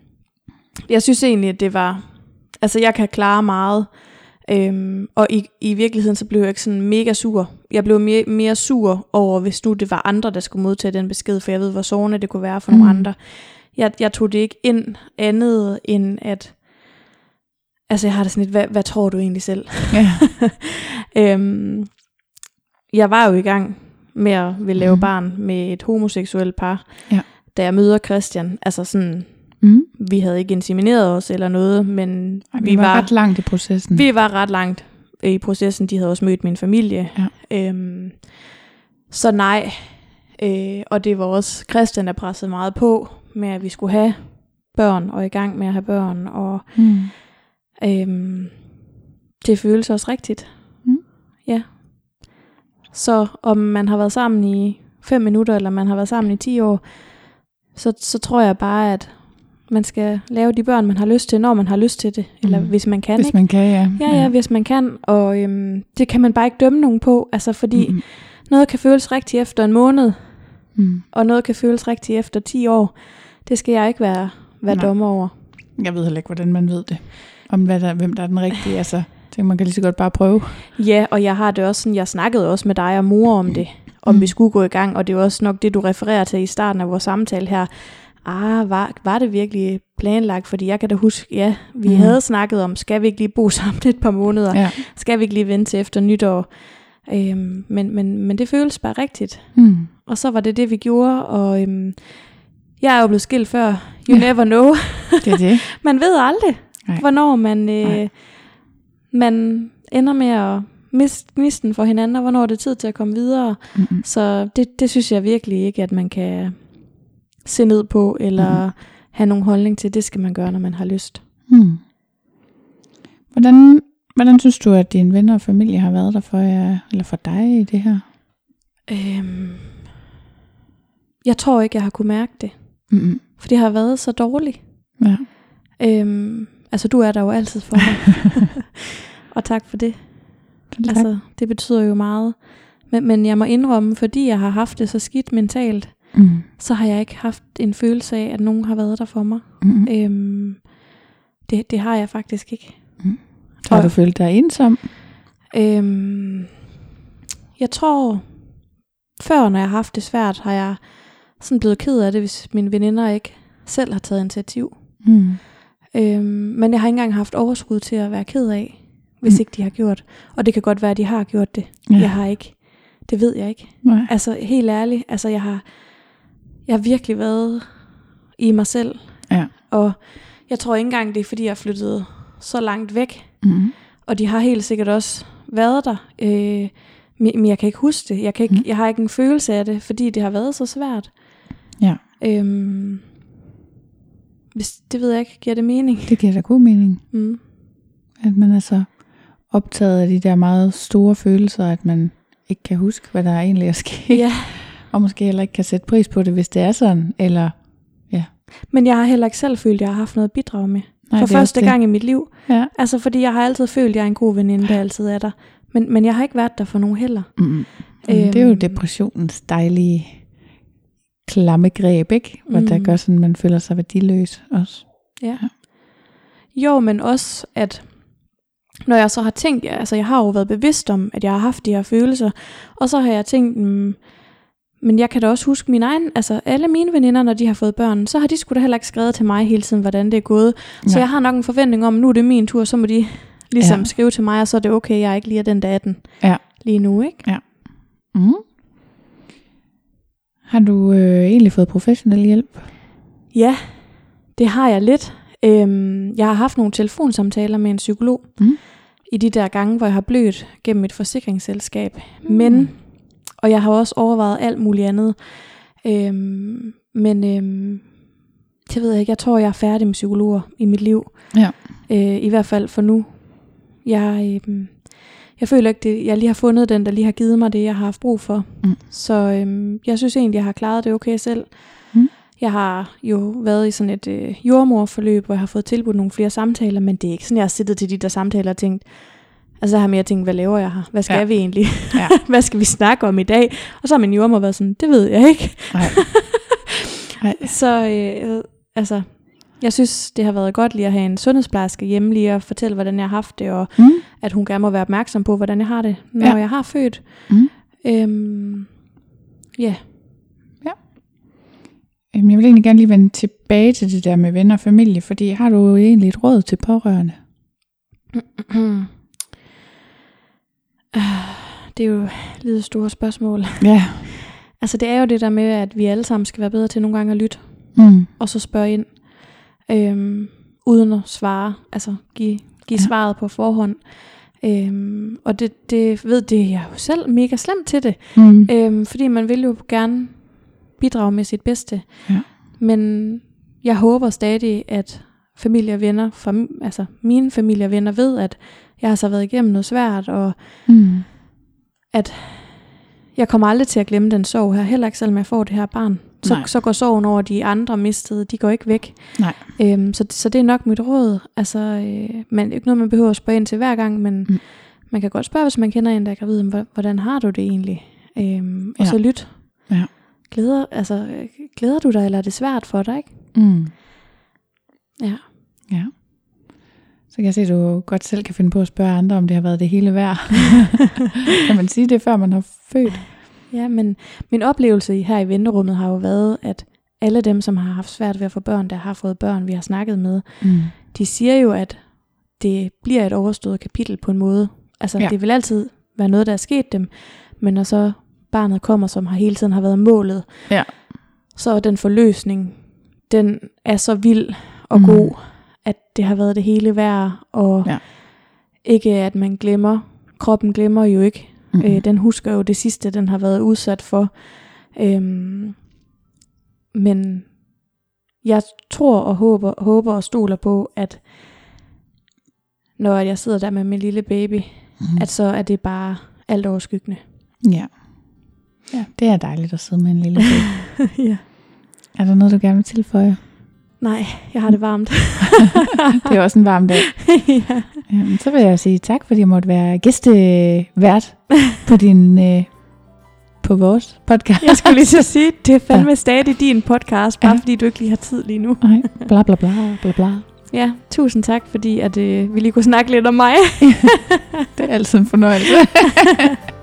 jeg synes egentlig, at det var... Altså, jeg kan klare meget. Øhm, og i, i virkeligheden, så blev jeg ikke sådan mega sur. Jeg blev mere, mere sur over, hvis nu det var andre, der skulle modtage den besked, for jeg ved, hvor sårende det kunne være for mm. nogle andre. Jeg, jeg tog det ikke ind andet end at... Altså, jeg har det sådan lidt, hvad, hvad tror du egentlig selv? ja. øhm, jeg var jo i gang med at ville lave mm. barn med et homoseksuelt par, Ja. da jeg møder Christian. Altså sådan, Mm. vi havde ikke insemineret os eller noget, men Ej, vi, vi var, var ret langt i processen. vi var ret langt i processen. De havde også mødt min familie. Ja. Øhm, så nej. Øh, og det var også Christian, der pressede meget på med, at vi skulle have børn og i gang med at have børn. Og Mm. øhm, det føles også rigtigt. Mm. Ja. Så om man har været sammen i fem minutter, eller man har været sammen i 10 år, så, så tror jeg bare, at man skal lave de børn, man har lyst til, når man har lyst til det. Eller Mm. hvis man kan, Hvis ikke? man kan, ja. Ja, ja, hvis man kan. Og øhm, det kan man bare ikke dømme nogen på. Altså, fordi Mm. noget kan føles rigtigt efter en måned, Mm. og noget kan føles rigtigt efter 10 år. Det skal jeg ikke være, være Nej. dommer over. Jeg ved heller ikke, hvordan man ved det. Om hvad der, hvem der er den rigtige. Altså, tænker, man kan lige så godt bare prøve. Ja, og jeg har det også sådan, jeg snakkede også med dig og mor om det, om Mm. vi skulle gå i gang, og det er også nok det, du refererer til i starten af vores samtale her. Ah, var, var det virkelig planlagt? Fordi jeg kan da huske, ja, vi Mm. havde snakket om, skal vi ikke lige bo sammen et par måneder? Ja. Skal vi ikke lige vente til efter nytår? Øhm, men, men, men det føles bare rigtigt. Mm. Og så var det det, vi gjorde, og øhm, jeg er jo blevet skilt før. You Ja. never know. Det er det. man ved aldrig, Nej. Hvornår man, Nej. øh, man ender med at miste gnisten for hinanden, og hvornår det er tid til at komme videre. Mm-mm. Så det, det synes jeg virkelig ikke, at man kan se ned på, eller mm. have nogen holdning til. Det skal man gøre, når man har lyst. Mm. Hvordan, hvordan synes du, at dine venner og familie har været der for jer, eller for dig i det her? Øhm, jeg tror ikke, jeg har kunne mærke det, Mm-mm. for det har været så dårligt. Ja. Øhm, altså, du er der jo altid for mig. og tak for det. Tak. Altså, det betyder jo meget. Men, men jeg må indrømme, fordi jeg har haft det så skidt mentalt, mm. så har jeg ikke haft en følelse af, at nogen har været der for mig. Mm. Øhm, det, det har jeg faktisk ikke. Har og- du følt dig ensom? Øhm, jeg tror, før når jeg har haft det svært, har jeg sådan blevet ked af det, hvis mine veninder ikke selv har taget initiativ. Mm. Øhm, men jeg har ikke engang haft overskud til at være ked af, hvis Mm. mm. ikke de har gjort. Og det kan godt være, at de har gjort det. Ja. Jeg har ikke. Det ved jeg ikke. Nej. Altså helt ærligt, altså jeg har, jeg har virkelig været i mig selv. Ja. Og jeg tror ikke engang, det er, fordi jeg er flyttet så langt væk. Mm. Og de har helt sikkert også været der. Øh, men jeg kan ikke huske det. Jeg, kan ikke, Mm. jeg har ikke en følelse af det, fordi det har været så svært. Ja. Øhm, hvis, det ved jeg ikke. Giver det mening? Det giver da god mening, Mm. at man er så optaget af de der meget store følelser, at man ikke kan huske, hvad der egentlig er sket. Ja. Og måske heller ikke kan sætte pris på det, hvis det er sådan. Eller, Men jeg har heller ikke selv følt, at jeg har haft noget at bidrage med. Nej, for første gang i mit liv. Ja. Altså, fordi jeg har altid følt, at jeg er en god veninde, der altid er der. Men, men jeg har ikke været der for nogen heller. Mm. Mm. Det er jo Øhm. depressionens dejlige klamme greb, ikke? Hvor mm. der gør sådan, at man føler sig værdiløs også. Ja. Jo, men også, at når jeg så har tænkt, ja, altså jeg har jo været bevidst om, at jeg har haft de her følelser, og så har jeg tænkt, mm, men jeg kan da også huske min egen, altså alle mine veninder, når de har fået børn, så har de sgu da heller ikke skrevet til mig hele tiden, hvordan det er gået. Så Nej. jeg har nok en forventning om, nu er det min tur, så må de ligesom Ja. ja. skrive til mig, og så er det okay, jeg er ikke lige er den, der er den Ja. lige nu, ikke? Mm. Har du øh, egentlig fået professionel hjælp? Ja, det har jeg lidt. Øhm, jeg har haft nogle telefonsamtaler med en psykolog Mm. i de der gange, hvor jeg har blødt gennem et forsikringsselskab. Men, og jeg har også overvejet alt muligt andet. Øhm, men øhm, det ved jeg ikke. Jeg tror, jeg er færdig med psykologer i mit liv. Ja. Øh, I hvert fald for nu. Jeg, øhm, jeg føler ikke, det, jeg lige har fundet den, der lige har givet mig det, jeg har haft brug for. Mm. Så øhm, jeg synes egentlig, jeg har klaret det okay selv. Mm. Jeg har jo været i sådan et øh, jordmorforløb, hvor jeg har fået tilbudt nogle flere samtaler, men det er ikke sådan, jeg har siddet til de der samtaler og tænkt, altså jeg har mere tænkt, hvad laver jeg her? Hvad skal Ja. ja. vi egentlig? Ja. hvad skal vi snakke om i dag? Og så har min jordmor været sådan, det ved jeg ikke. Nej. Nej. Så øh, altså, jeg synes, det har været godt lige at have en sundhedsplejerske hjemme lige at fortælle, hvordan jeg har haft det, og Mm. at hun gerne må være opmærksom på, hvordan jeg har det, når Ja. ja. jeg har født. Mm. Øhm, ja, Øhm, Jeg vil egentlig gerne lige vende tilbage til det der med venner og familie, fordi har du egentlig et råd til pårørende? Det er jo lidt store spørgsmål. Ja. Altså det er jo det der med, at vi alle sammen skal være bedre til nogle gange at lytte, Mm. og så spørge ind, øhm, uden at svare, altså give, give Ja. svaret på forhånd. Øhm, og det, det ved det jeg jo selv mega slemt til det, Mm. øhm, fordi man vil jo gerne bidrage med sit bedste. Ja. Men jeg håber stadig, at familie og venner, fam, altså mine familie og venner ved, at jeg har så været igennem noget svært, og Mm. at jeg kommer aldrig til at glemme den sorg her, heller ikke selvom jeg får det her barn. Så, Nej. så går sorgen over de andre mistede, de går ikke væk. Nej. Øhm, så, så det er nok mit råd. Altså, øh, men ikke noget, man behøver at spørge ind til hver gang, men Mm. man kan godt spørge, hvis man kender en, der er gravid, "Hvor- hvordan har du det egentlig? Øhm, og Ja. så lyt. Ja. Glæder, altså, øh, glæder du dig, eller er det svært for dig? Ikke? Mm. Ja. Ja. Kan jeg se, at du godt selv kan finde på at spørge andre, om det har været det hele værd. kan man sige det, før man har født? Ja, men min oplevelse her i venterummet har jo været, at alle dem, som har haft svært ved at få børn, der har fået børn, vi har snakket med, Mm. de siger jo, at det bliver et overstået kapitel på en måde. Altså, Ja. det vil altid være noget, der er sket dem, men når så barnet kommer, som har hele tiden har været målet, Ja. så den forløsning, den er så vild og Mm. god, det har været det hele værd, og Ja. ikke at man glemmer, kroppen glemmer jo ikke, Mm. Øh, den husker jo det sidste, den har været udsat for. Øhm, men jeg tror og håber, håber og stoler på, at når jeg sidder der med min lille baby, Mm. at så er det bare alt overskyggende. Ja. ja. Det er dejligt at sidde med en lille baby. ja. er der noget, du gerne vil tilføje? Nej, jeg har det varmt. Det er også en varm dag. ja. Jamen, så vil jeg sige tak, fordi jeg måtte være gæstevært på din øh, på vores podcast. Jeg skulle lige så sige, det er fandme ja. stadig din podcast, bare Ja. ja. fordi du ikke lige har tid lige nu. Nej, bla bla bla bla bla. Ja, tusind tak, fordi at, øh, vi lige kunne snakke lidt om mig. Det er altid en fornøjelse.